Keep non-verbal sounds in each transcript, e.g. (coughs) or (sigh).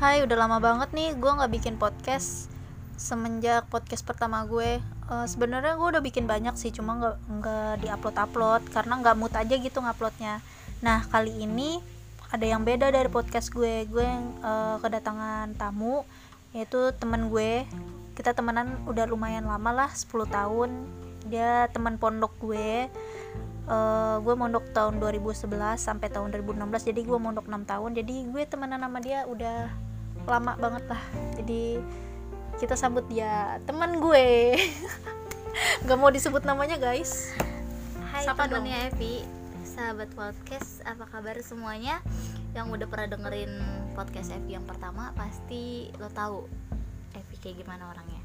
Hai, udah lama banget nih gue nggak bikin podcast semenjak podcast pertama gue. Eh, Sebenarnya gue udah bikin banyak sih, cuma nggak nggak diupload upload karena nggak mood aja gitu nguploadnya. Nah kali ini ada yang beda dari podcast gue. Gue yang eh, kedatangan tamu yaitu temen gue. Kita temenan udah lumayan lama lah, 10 tahun. Dia teman pondok gue. Eh, gue mondok tahun 2011 sampai tahun 2016 jadi gue mondok 6 tahun jadi gue temenan sama dia udah lama banget lah. Jadi kita sambut dia teman gue. (laughs) Nggak mau disebut namanya guys. Hai Sapa temennya Evi Sahabat podcast, apa kabar semuanya? Yang udah pernah dengerin podcast Evi yang pertama Pasti lo tahu Evi kayak gimana orangnya.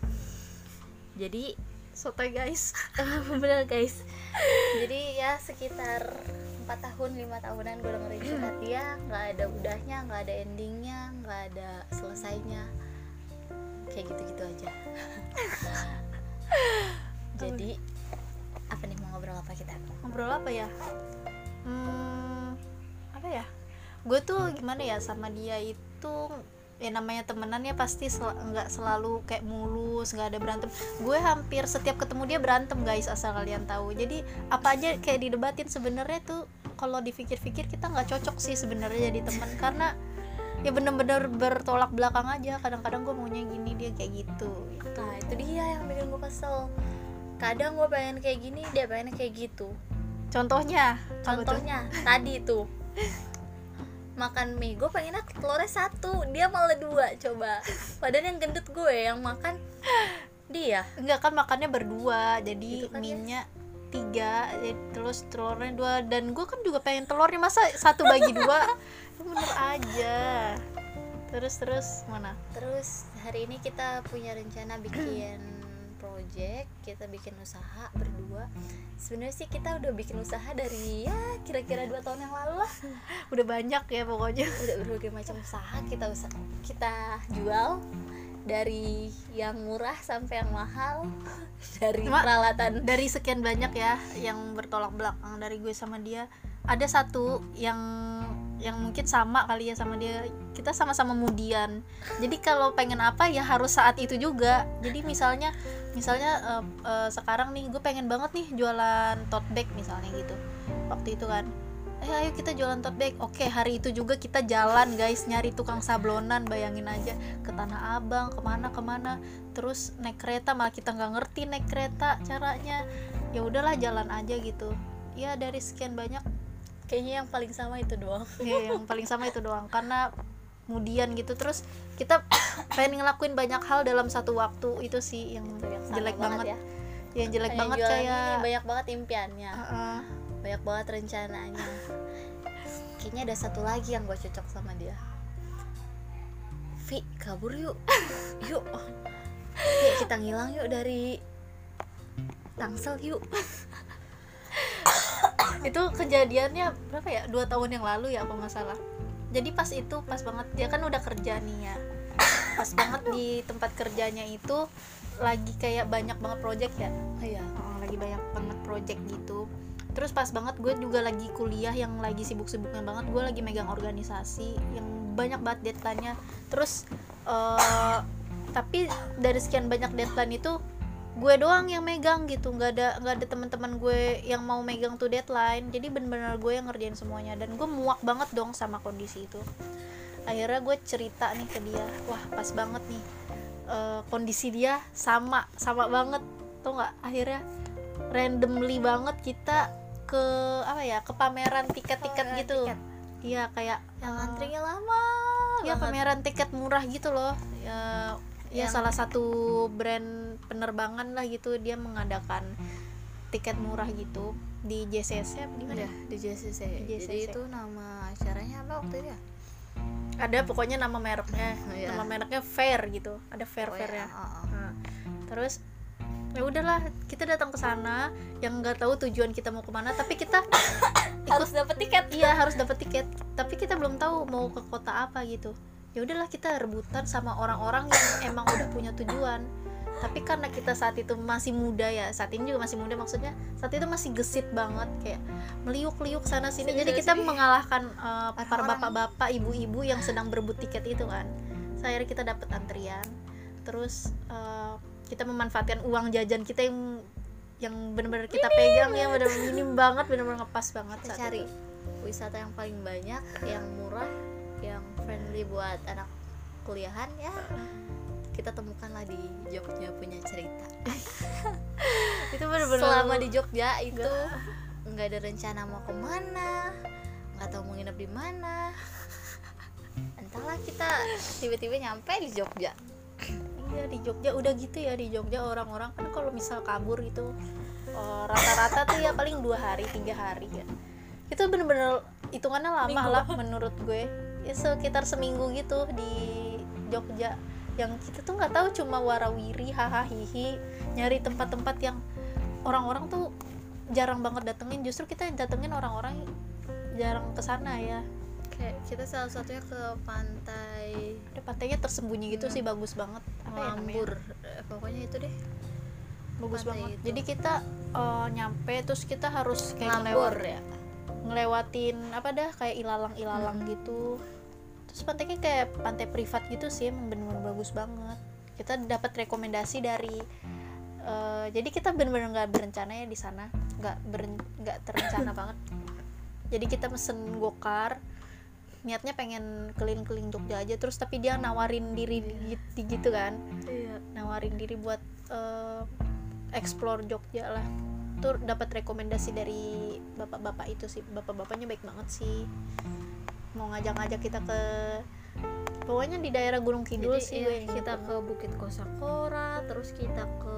Jadi, sotoy guys. (laughs) Bener guys. Jadi ya sekitar 4 tahun, 5 tahunan gue dengerin curhat (clears throat) dia Gak ada udahnya, gak ada endingnya, gak ada selesainya. Kayak gitu-gitu aja. (laughs) Jadi, apa nih mau ngobrol apa kita? ngobrol apa ya? Hmm, apa ya? Gue tuh gimana ya sama dia itu ya namanya temenan ya pasti sel- nggak selalu kayak mulus nggak ada berantem. Gue hampir setiap ketemu dia berantem guys asal kalian tahu. Jadi apa aja kayak didebatin sebenarnya tuh kalau dipikir-pikir kita nggak cocok sih sebenarnya jadi teman. Karena ya bener-bener bertolak belakang aja. Kadang-kadang gue maunya gini dia kayak gitu. Nah itu dia yang bikin gue kesel. Kadang gue pengen kayak gini, dia pengen kayak gitu. Contohnya? Tuh? Contohnya tadi tuh (laughs) Makan mie, gue pengennya telurnya satu Dia malah dua, coba Padahal yang gendut gue, yang makan dia Enggak kan makannya berdua, jadi Gitu kan, minyak tiga, jadi terus telurnya dua dan gue kan juga pengen telurnya masa satu bagi dua, (laughs) Ya bener aja. Terus terus mana? Terus hari ini kita punya rencana bikin project Kita bikin usaha berdua. Sebenarnya sih kita udah bikin usaha dari ya kira-kira dua tahun yang lalu lah. Udah banyak ya pokoknya. (laughs) udah berbagai macam usaha kita usaha kita jual. Dari yang murah sampai yang mahal. (laughs) Dari Cuma- peralatan. Dari sekian banyak ya yang bertolak belakang dari gue sama dia, ada satu yang yang mungkin sama kali ya sama dia. Kita sama-sama mudian. Jadi kalau pengen apa ya harus saat itu juga. Jadi misalnya misalnya eh, eh, sekarang nih gue pengen banget nih jualan tote bag misalnya gitu. Waktu itu kan. Eh ayo kita jualan tote bag. Oke hari itu juga kita jalan guys. Nyari tukang sablonan bayangin aja. Ke tanah abang ke mana ke mana. Terus naik kereta malah kita nggak ngerti naik kereta caranya. Ya udahlah jalan aja gitu. Ya dari sekian banyak kayaknya yang paling sama itu doang. Ya yang (laughs) paling sama itu doang. Karena kemudian gitu terus kita pengen ngelakuin banyak hal dalam satu waktu. Itu sih yang Itu yang jelek banget, ya. Yang jelek Kayak banget kayak ini banyak banget impiannya. Heeh. banyak banget rencananya. Kayaknya ada satu lagi yang gue cocok sama dia. Vi kabur yuk. (laughs) Yuk. Yuk kita ngilang yuk dari Tangsel yuk itu kejadiannya berapa ya? Dua tahun yang lalu ya kalau nggak salah. Jadi pas itu pas banget. Dia kan udah kerja nih ya. Pas banget di tempat kerjanya itu lagi kayak banyak banget project ya. Iya Oh, lagi banyak banget project gitu. Terus pas banget gue juga lagi kuliah yang lagi sibuk-sibuknya banget. Gue lagi megang organisasi yang banyak banget deadline-nya. Terus eh, tapi dari sekian banyak deadline itu gue doang yang megang gitu. Nggak ada nggak ada teman-teman gue yang mau megang tuh deadline. Jadi bener-bener gue yang ngerjain semuanya. Dan gue muak banget dong sama kondisi itu. Akhirnya gue cerita nih ke dia. Wah pas banget nih. Eh, kondisi dia sama sama banget. Tuh nggak? Akhirnya randomly banget kita ke apa ya ke pameran tiket-tiket Pameran gitu. iya kayak yang eh, antrinya lama ya banget. pameran tiket murah gitu loh. Ya ya Yang- salah satu brand penerbangan lah gitu dia mengadakan tiket murah gitu di JCC apa di mana Iya, di JCC. Di Jadi JCC. itu nama acaranya apa waktu itu ya? ada pokoknya nama mereknya Iya. nama mereknya Fair gitu ada Fair Oh, Fair ya ya, oh, oh. Nah, terus ya udahlah kita datang ke sana yang nggak tahu tujuan kita mau ke mana tapi kita (coughs) Harus dapat tiket. iya harus dapat tiket tapi kita belum tahu mau ke kota apa gitu ya udahlah kita rebutan sama orang-orang yang emang udah punya tujuan. Tapi karena kita saat itu masih muda ya saat ini juga masih muda maksudnya saat itu masih gesit banget kayak meliuk-liuk sana sini. Jadi kita mengalahkan uh, para bapak-bapak ibu-ibu yang sedang berebut tiket itu kan. Akhirnya kita dapat antrian. Terus eh, kita memanfaatkan uang jajan kita yang yang benar-benar kita pegang ya benar-benar minim banget benar-benar ngepas banget kita saat cari itu. wisata yang paling banyak yang murah yang friendly buat anak kuliahan ya kita temukanlah di Jogja punya cerita. (laughs) Itu benar-benar selama di Jogja itu nggak ada rencana mau ke mana nggak tahu mau nginep di mana. (laughs) Entahlah kita tiba-tiba nyampe di Jogja. Iya di Jogja udah gitu ya di Jogja orang-orang kan kalau misal kabur itu eh, rata-rata tuh ya paling dua hari tiga hari ya. Itu bener-bener hitungannya lama Minggu. lah menurut gue sekitar seminggu gitu di Jogja. Yang kita tuh nggak tahu cuma warawiri hahaha hihi nyari tempat-tempat yang orang-orang tuh jarang banget datengin. Justru kita yang datengin orang-orang jarang ke sana ya. Kayak kita salah satunya ke pantai. Ada pantainya tersembunyi gitu sih bagus banget. Apa ya? Ngambur Eh, pokoknya itu deh. Bagus pantai banget. itu. jadi kita eh, nyampe terus kita harus kayak Ngambur ngelewat ya ngelewatin apa dah kayak ilalang ilalang Hmm. gitu terus pantainya kayak pantai privat gitu sih emang bener-bener bagus banget. Kita dapat rekomendasi dari eh, jadi kita bener-bener nggak berencana ya di sana. Nggak nggak terencana (coughs) banget. Jadi kita mesen gokar niatnya pengen keliling-keliling Jogja aja. Terus tapi dia nawarin diri gitu, gitu kan? Iya. Nawarin diri buat eh, explore Jogja lah. Tuh dapat rekomendasi dari bapak-bapak itu sih. Bapak-bapaknya baik banget sih mau ngajak-ngajak kita ke pokoknya di daerah Gunung Kidul Jadi sih iya, kita ke Bukit Kosakora terus kita ke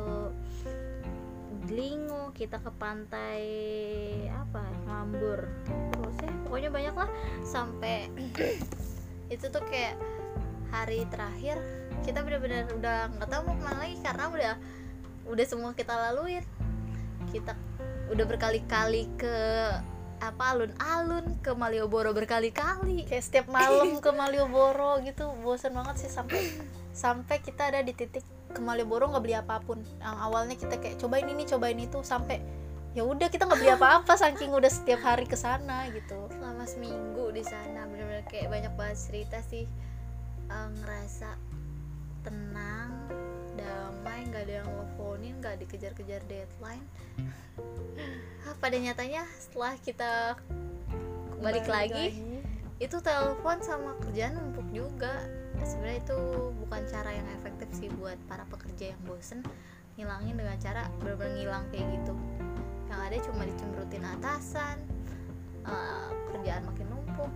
Glingo kita ke pantai apa Ngambur terus ya pokoknya banyak lah. Sampai (clears throat) itu tuh kayak hari terakhir kita benar-benar udah nggak tahu mau ke mana lagi karena udah udah semua kita laluin. Kita udah berkali-kali ke apa alun-alun ke Malioboro berkali-kali. Kayak setiap malam (laughs) ke Malioboro gitu bosan banget sih sampai sampai kita ada di titik ke Malioboro nggak beli apa pun. Yang awalnya kita kayak cobain ini cobain itu sampai ya udah kita nggak beli (laughs) apa-apa saking udah setiap hari ke sana gitu. Selama seminggu di sana bener-bener kayak banyak banget cerita sih. Eh, ngerasa tenang damai nggak ada yang nelfonin nggak dikejar-kejar deadline. Ah, pada nyatanya setelah kita balik lagi itu telepon sama kerjaan numpuk juga. Sebenarnya itu bukan cara yang efektif sih buat para pekerja yang bosen ngilangin dengan cara bener-bener ngilang kayak gitu. Yang ada cuma dicemberutin atasan eh, kerjaan makin numpuk.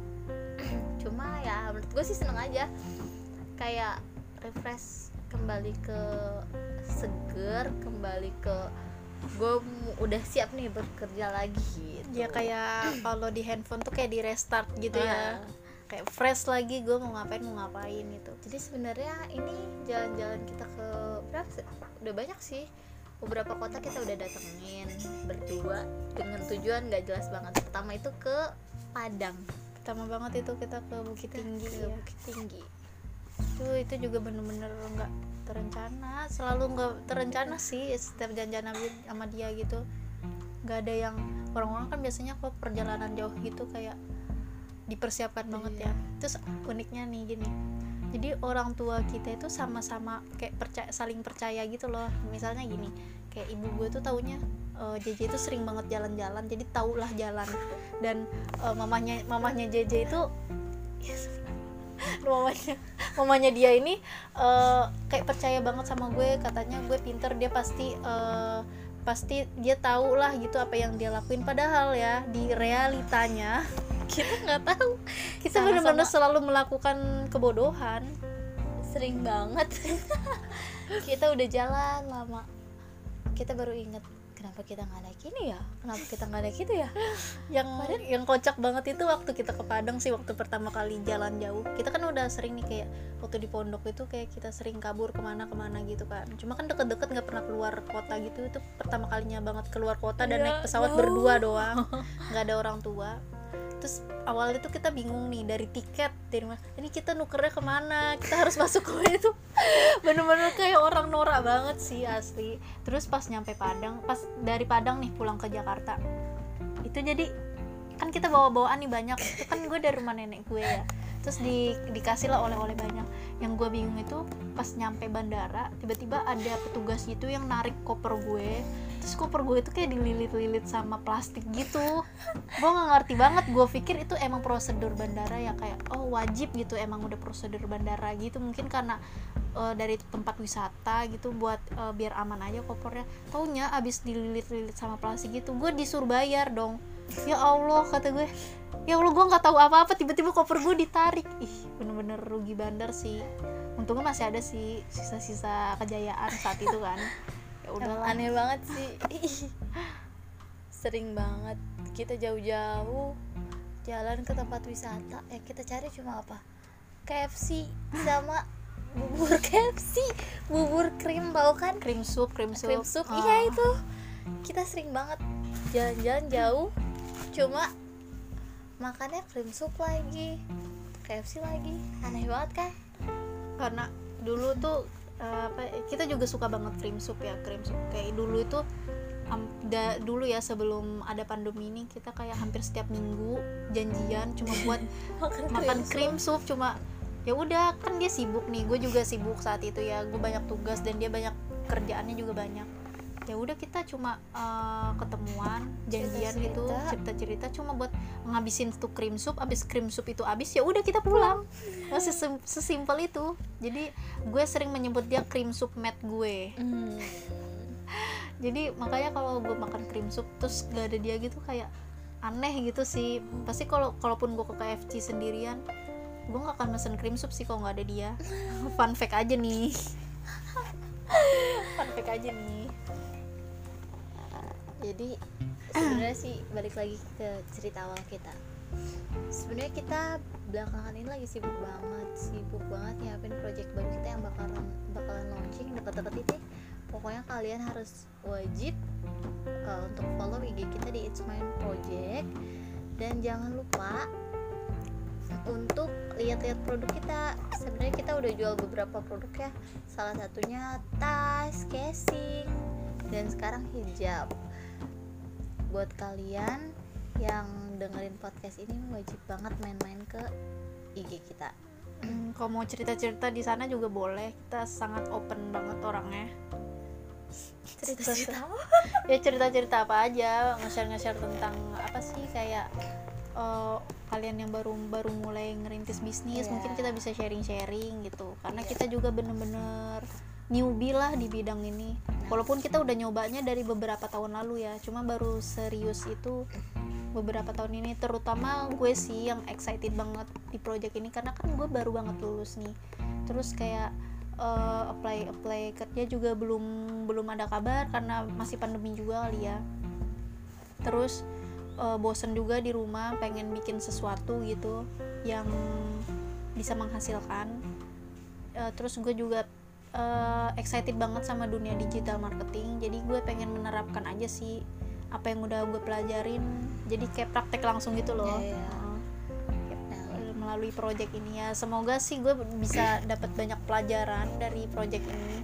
(clears throat) Cuma ya menurut gue sih seneng aja. Kayak refresh kembali ke seger kembali ke gue udah siap nih bekerja lagi gitu. ya kayak kalau di handphone tuh kayak di restart gitu ya. Ah. kayak fresh lagi gue mau ngapain mau ngapain gitu. Jadi sebenarnya ini jalan-jalan kita ke berapa udah banyak sih. Beberapa kota kita udah datengin berdua dengan tujuan gak jelas banget. Pertama itu ke Padang. Pertama banget itu kita ke Bukit Tinggi ke ya. Bukit Tinggi itu itu juga bener-bener nggak terencana. Selalu nggak terencana sih setiap janjian sama dia gitu. Nggak ada yang orang-orang kan biasanya kok perjalanan jauh gitu kayak dipersiapkan banget ya. Terus uniknya nih gini jadi orang tua kita itu sama-sama kayak percaya saling percaya gitu loh. Misalnya gini kayak ibu gue tuh taunya eh, JJ itu sering banget jalan-jalan jadi taulah jalan. Dan eh, mamahnya mamahnya JJ itu (laughs) mamanya mamanya dia ini eh, kayak percaya banget sama gue. Katanya gue pinter dia pasti eh, pasti dia tahu lah gitu apa yang dia lakuin. Padahal ya di realitanya (laughs) kita nggak tahu. Kita benar-benar selalu melakukan kebodohan. Sering banget. (laughs) Kita udah jalan lama. Kita baru inget kenapa kita nggak naik ini ya? Kenapa kita nggak naik itu ya? Yang yang kocak banget itu waktu kita ke Padang sih waktu pertama kali jalan jauh. Kita kan udah sering nih kayak waktu di pondok itu kayak kita sering kabur ke mana ke mana gitu kan. Cuma kan deket-deket nggak pernah keluar kota gitu. Itu pertama kalinya banget keluar kota dan Iya, naik pesawat jauh. berdua doang. Nggak ada orang tua terus awalnya tuh kita bingung nih dari tiket dari mana ini kita nukernya ke mana? Kita harus masuk ke (laughs) itu bener-bener kayak orang norak banget sih asli. Terus pas nyampe Padang pas dari Padang nih pulang ke Jakarta itu jadi kan kita bawa bawaan nih banyak. Itu kan gue dari rumah nenek gue ya. Terus di dikasih lah oleh-oleh banyak. Yang gue bingung itu pas nyampe bandara tiba-tiba ada petugas gitu yang narik koper gue terus koper gue itu kayak dililit-lilit sama plastik gitu. Gue nggak ngerti banget gue pikir itu emang prosedur bandara ya kayak oh wajib gitu emang udah prosedur bandara gitu. Mungkin karena uh, dari tempat wisata gitu buat uh, biar aman aja kopernya taunya abis dililit-lilit sama plastik gitu gue disuruh bayar dong. Ya Allah kata gue. Ya Allah gue nggak tahu apa-apa tiba-tiba koper gue ditarik. Ih bener-bener rugi bandar sih. Untungnya masih ada sih sisa-sisa kejayaan saat itu kan ya udah aneh banget sih. (laughs) Sering banget. Kita jauh-jauh jalan ke tempat wisata. Yang kita cari cuma apa? KFC sama (laughs) bubur KFC bubur krim tau kan? Krim sup krim sup. Krim sup. Ah. iya itu. Kita sering banget jalan-jalan jauh. Cuma makannya krim sup lagi KFC lagi. Aneh banget kan? Karena dulu tuh apa kita juga suka banget cream soup ya cream soup. Kayak dulu itu am- da- dulu ya sebelum ada pandemi ini kita kayak hampir setiap minggu janjian cuma buat (laughs) makan, makan soup. cream soup cuma ya udah kan dia sibuk nih gue juga sibuk saat itu ya. Gue banyak tugas dan dia banyak kerjaannya juga banyak ya udah kita cuma eh, ketemuan janjian gitu Cerita-cerita. cerita cerita cuma buat ngabisin tuh cream soup abis cream soup itu abis ya udah kita pulang. Nah, sesim- sesimpel itu. Jadi gue sering menyebut dia cream soup mat gue. Hmm. (laughs) jadi makanya kalau gue makan cream soup terus gak ada dia gitu kayak aneh gitu sih. Pasti kalau kalaupun gue ke KFC sendirian gue gak akan mesen cream soup sih kalau nggak ada dia. (laughs) Fun fact aja nih. (laughs) Fun fact aja nih jadi sebenarnya sih balik lagi ke cerita awal kita. Sebenarnya kita belakangan ini lagi sibuk banget sibuk banget nyiapin project baru kita yang bakalan bakalan launching deket-deket itu pokoknya kalian harus wajib uh, untuk follow IG kita di It's Mine Project. Dan jangan lupa untuk lihat-lihat produk kita. Sebenarnya kita udah jual beberapa produk ya. Salah satunya tas casing dan sekarang hijab buat kalian yang dengerin podcast ini wajib banget main-main ke IG kita. Hmm, kalau mau cerita cerita di sana juga boleh. Kita sangat open banget orangnya. Cerita-cerita (laughs) ya cerita-cerita apa aja. Nge-share nge-share tentang apa sih kayak eh, kalian yang baru baru mulai ngerintis bisnis Iya. mungkin kita bisa sharing-sharing gitu. Karena Iya. kita juga bener-bener newbie lah di bidang ini walaupun kita udah nyobanya dari beberapa tahun lalu ya cuma baru serius itu beberapa tahun ini. Terutama gue sih yang excited banget di project ini karena kan gue baru banget lulus nih. Terus kayak eh, apply apply kerja juga belum belum ada kabar karena masih pandemi juga kali ya. Terus eh, bosen juga di rumah pengen bikin sesuatu gitu yang bisa menghasilkan. Eh, terus gue juga eh, excited banget sama dunia digital marketing. Jadi gue pengen menerapkan aja sih apa yang udah gue pelajarin. Jadi kayak praktek langsung gitu loh. Iya, iya. Heeh nah, melalui project ini ya. Semoga sih gue bisa dapat banyak pelajaran dari project ini.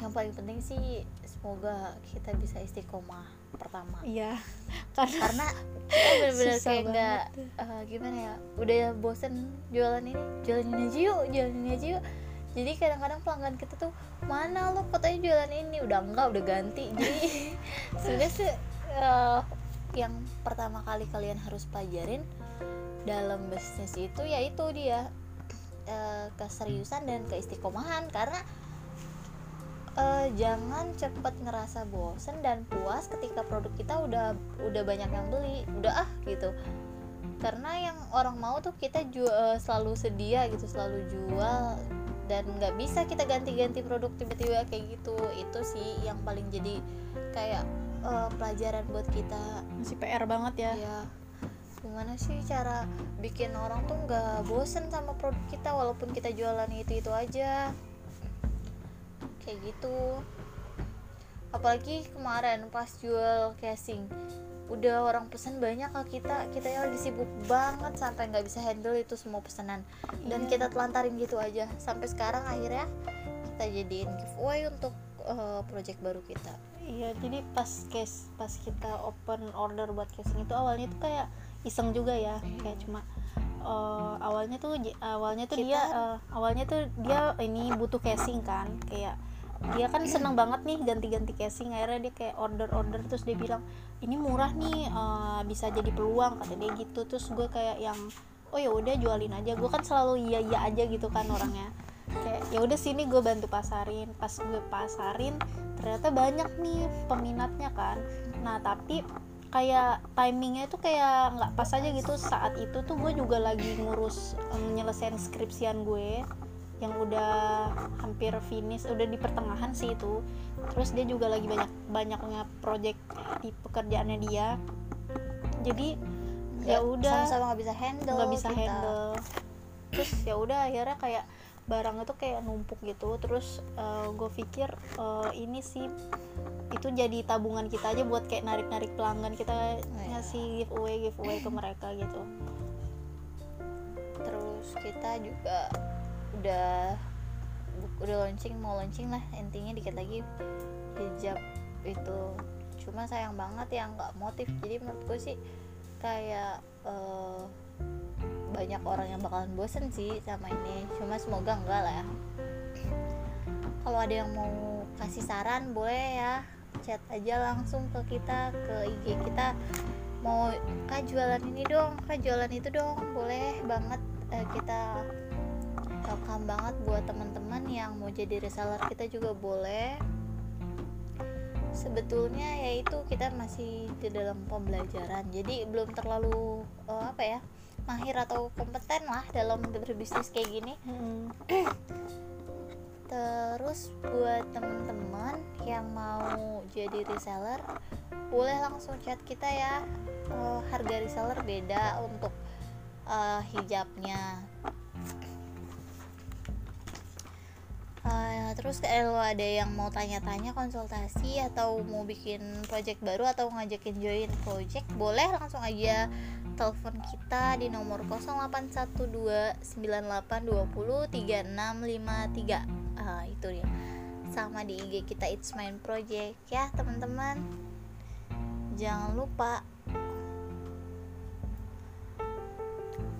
Yang paling penting sih semoga kita bisa istiqomah pertama. Iya. (laughs) Karena karena kita bener-bener Susah kayak nggak eh, gimana ya udah bosen jualan ini jualan ini aja yuk jualan ini aja yuk jadi kadang-kadang pelanggan kita tuh mana lo katanya jualan ini? Udah enggak udah ganti. Jadi (laughs) sebenarnya sih eh, yang pertama kali kalian harus pelajarin dalam bisnis itu yaitu dia eh, keseriusan dan keistiqomahan. Karena eh, jangan cepet ngerasa bosen dan puas ketika produk kita udah udah banyak yang beli. Udah ah gitu. Karena yang orang mau tuh kita jual selalu sedia gitu selalu jual dan nggak bisa kita ganti-ganti produk tiba-tiba kayak gitu. Itu sih yang paling jadi kayak eh, pelajaran buat kita. Masih PR banget ya. Ya gimana sih cara bikin orang tuh nggak bosen sama produk kita walaupun kita jualan itu itu aja. Kayak gitu. Apalagi kemarin pas jual casing udah orang pesan banyak ke kita kita yang lagi sibuk banget sampai nggak bisa handle itu semua pesanan. Dan Iya. kita telantarin gitu aja. Sampai sekarang akhirnya kita jadiin giveaway untuk eh, project baru kita. Iya jadi pas case pas kita open order buat casing itu awalnya tuh kayak iseng juga ya. Kayak cuma eh, awalnya tuh awalnya tuh Kita- dia eh, awalnya tuh dia ini butuh casing kan. Kayak dia kan seneng banget nih ganti-ganti casing akhirnya dia kayak order-order terus dia bilang ini murah nih eh, bisa jadi peluang kata dia gitu. Terus gue kayak yang oh ya udah jualin aja. Gue kan selalu iya iya aja gitu kan orangnya. Kayak ya udah sini gue bantu pasarin. Pas gue pasarin ternyata banyak nih peminatnya kan. Nah tapi kayak timingnya itu kayak nggak pas aja gitu. Saat itu tuh gue juga lagi ngurus nyelesain skripsian gue yang udah hampir finish udah di pertengahan sih itu. Terus dia juga lagi banyak banyaknya project di pekerjaannya dia. Jadi ya udah. sama-sama nggak bisa handle nggak bisa kita. handle. Terus ya udah akhirnya kayak barang itu kayak numpuk gitu. Terus gue pikir eh, ini sih itu jadi tabungan kita aja buat kayak narik narik pelanggan kita iya. ngasih giveaway giveaway ke mereka gitu. Terus kita juga udah udah launching mau launching lah. Intinya dikit lagi hijab itu cuma sayang banget ya nggak motif. Jadi menurutku sih kayak eh, banyak orang yang bakalan bosen sih sama ini. Cuma semoga enggak lah ya. Kalau ada yang mau kasih saran boleh ya. Chat aja langsung ke kita ke IG kita. Mau kak jualan ini dong kak jualan itu dong. Boleh banget eh, kita welcome banget buat teman-teman yang mau jadi reseller kita juga boleh sebetulnya yaitu kita masih di dalam pembelajaran jadi belum terlalu eh, apa ya mahir atau kompeten lah dalam berbisnis kayak gini Terus buat temen-temen yang mau jadi reseller, boleh langsung chat kita ya. Eh, harga reseller beda untuk eh, hijabnya. Eh, terus kalau ada yang mau tanya-tanya konsultasi atau mau bikin project baru atau ngajakin join project, boleh langsung aja telepon kita di nomor 081298203653 Ah, itu dia. Sama di IG kita It's Mine Project ya teman-teman. Jangan lupa.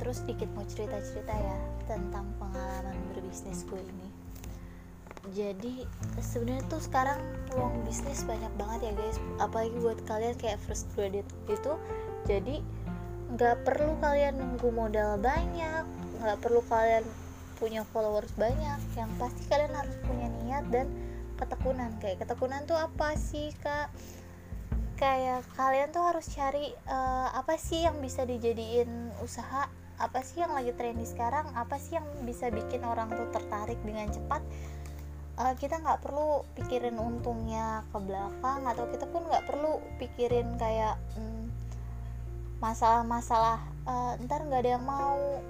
Terus dikit mau cerita-cerita ya tentang pengalaman berbisnis gue ini jadi sebenarnya tuh sekarang peluang bisnis banyak banget ya guys. Apalagi buat kalian kayak first graduate itu jadi nggak perlu kalian nunggu modal banyak nggak perlu kalian punya followers banyak. Yang pasti kalian harus punya niat dan ketekunan. Kayak ketekunan tuh apa sih kak? Kayak kalian tuh harus cari eh, apa sih yang bisa dijadiin usaha? Apa sih yang lagi trendy sekarang? Apa sih yang bisa bikin orang tuh tertarik dengan cepat Eh, kita nggak perlu pikirin untungnya ke belakang atau kita pun nggak perlu pikirin kayak hmm, masalah-masalah eh, ntar nggak ada yang mau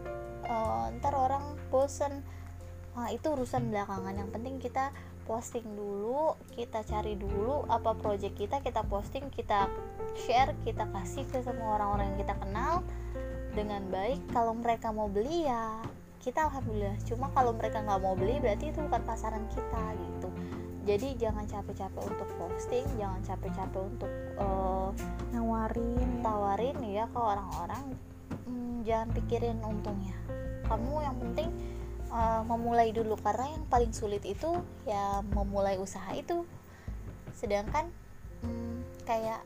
eh, ntar orang bosen. Nah, itu urusan belakangan. Yang penting kita posting dulu kita cari dulu apa project kita kita posting kita share kita kasih ke semua orang-orang yang kita kenal dengan baik. Kalau mereka mau beli ya kita alhamdulillah. Cuma kalau mereka nggak mau beli berarti itu bukan pasaran kita gitu. Jadi jangan capek-capek untuk posting jangan capek-capek untuk eh, nawarin. tawarin ya ke orang-orang. Hmm, jangan pikirin untungnya. Kamu yang penting uh, memulai dulu. Karena yang paling sulit itu ya memulai usaha itu. Sedangkan hmm, kayak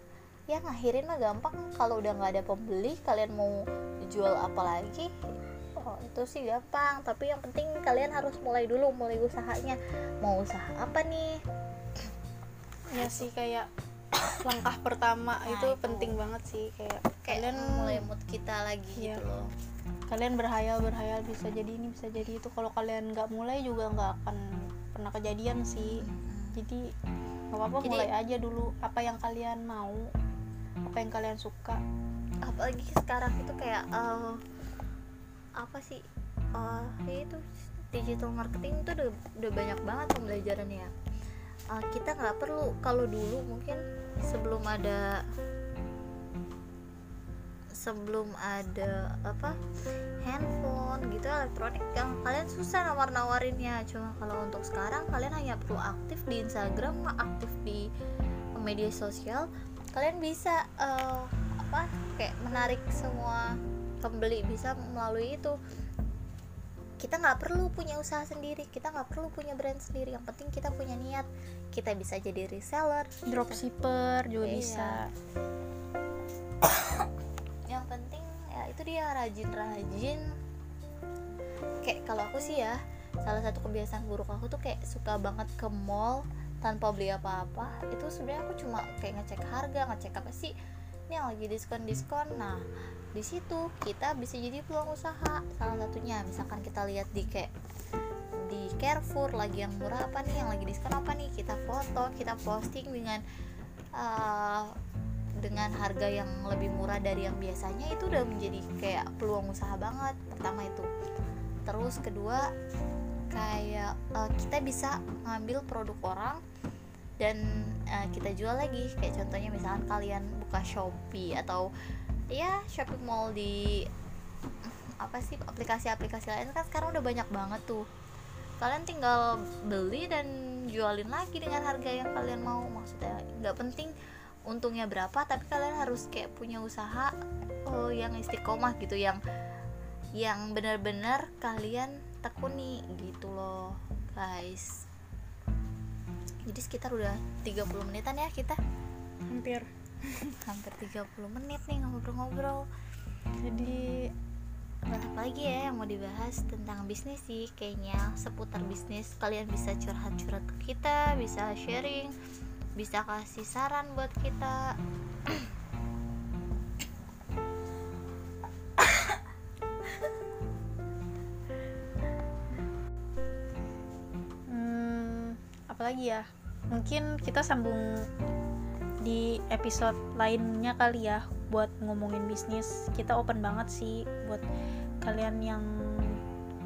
ya ngakhirin mah gampang. Kalau udah nggak ada pembeli kalian mau jual apa lagi oh itu sih gampang. Tapi yang penting kalian harus mulai dulu mulai usahanya. Mau usaha apa nih? Ya sih kayak langkah pertama Nah, itu itu. penting banget sih. Kayak kayak kalian mulai mood kita lagi Iya. gitu loh. Kalian berhayal berhayal bisa jadi ini bisa jadi itu. Kalau kalian nggak mulai juga nggak akan pernah kejadian sih. Jadi nggak apa-apa Jadi- mulai aja dulu apa yang kalian mau apa yang kalian suka. Apalagi sekarang itu kayak eh, apa sih? Ya itu digital marketing itu udah, udah banyak banget pembelajarannya Eh, kita nggak perlu kalau dulu mungkin sebelum ada sebelum ada apa handphone gitu elektronik yang kalian susah nawar nawarinnya cuma kalau untuk sekarang kalian hanya perlu aktif di Instagram aktif di media sosial kalian bisa eh, apa kayak menarik semua pembeli bisa melalui itu. Kita nggak perlu punya usaha sendiri kita nggak perlu punya brand sendiri. Yang penting kita punya niat kita bisa jadi reseller. Dropshipper juga Iya. bisa. (coughs) Yang penting ya itu dia rajin-rajin. Kayak kalau aku sih ya salah satu kebiasaan buruk aku tuh kayak suka banget ke mall tanpa beli apa-apa. Itu sebenarnya aku cuma kayak ngecek harga ngecek apa sih? Ini yang lagi diskon diskon nah di situ kita bisa jadi peluang usaha. Salah satunya misalkan kita lihat di kayak di Carrefour lagi yang murah apa nih yang lagi diskon apa nih kita foto kita posting dengan uh, dengan harga yang lebih murah dari yang biasanya itu udah menjadi kayak peluang usaha banget pertama itu. Terus kedua kayak uh, kita bisa ngambil produk orang dan uh, kita jual lagi. Kayak contohnya misalkan kalian buka Shopee atau ya shopping mall di apa sih aplikasi-aplikasi lain kan sekarang udah banyak banget tuh. Kalian tinggal beli dan jualin lagi dengan harga yang kalian mau. Maksudnya nggak penting untungnya berapa tapi kalian harus kayak punya usaha oh yang istiqomah gitu yang yang benar-benar kalian tekuni gitu loh guys. Jadi sekitar udah 30 menitan ya kita? Hampir hampir 30 menit nih ngobrol-ngobrol. Jadi apa lagi ya yang mau dibahas tentang bisnis sih. Kayaknya seputar bisnis kalian bisa curhat-curhat ke kita bisa sharing bisa kasih saran buat kita. Hmm, apalagi ya? Mungkin kita sambung di episode lainnya kali ya buat ngomongin bisnis. Kita open banget sih buat kalian yang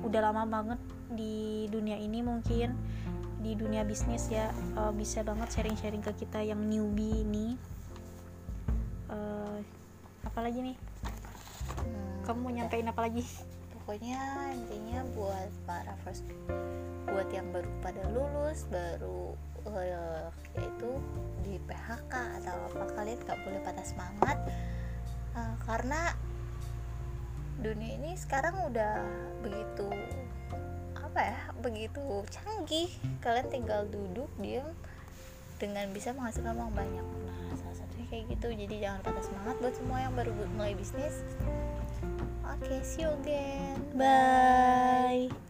udah lama banget di dunia ini mungkin di dunia bisnis ya. Eh, bisa banget sharing-sharing ke kita yang newbie ini. Eh, apalagi nih? Hmm, kamu mau nyampein apa lagi? Pokoknya intinya buat para first buat yang baru pada lulus baru eh, yaitu di PHK atau apa kalian nggak boleh patah semangat. Eh, karena dunia ini sekarang udah begitu apa ya begitu canggih. Kalian tinggal duduk diem dengan bisa menghasilkan uang banyak. Nah salah satunya kayak gitu. Jadi jangan patah semangat buat semua yang baru mulai bisnis. Oke see you again. Bye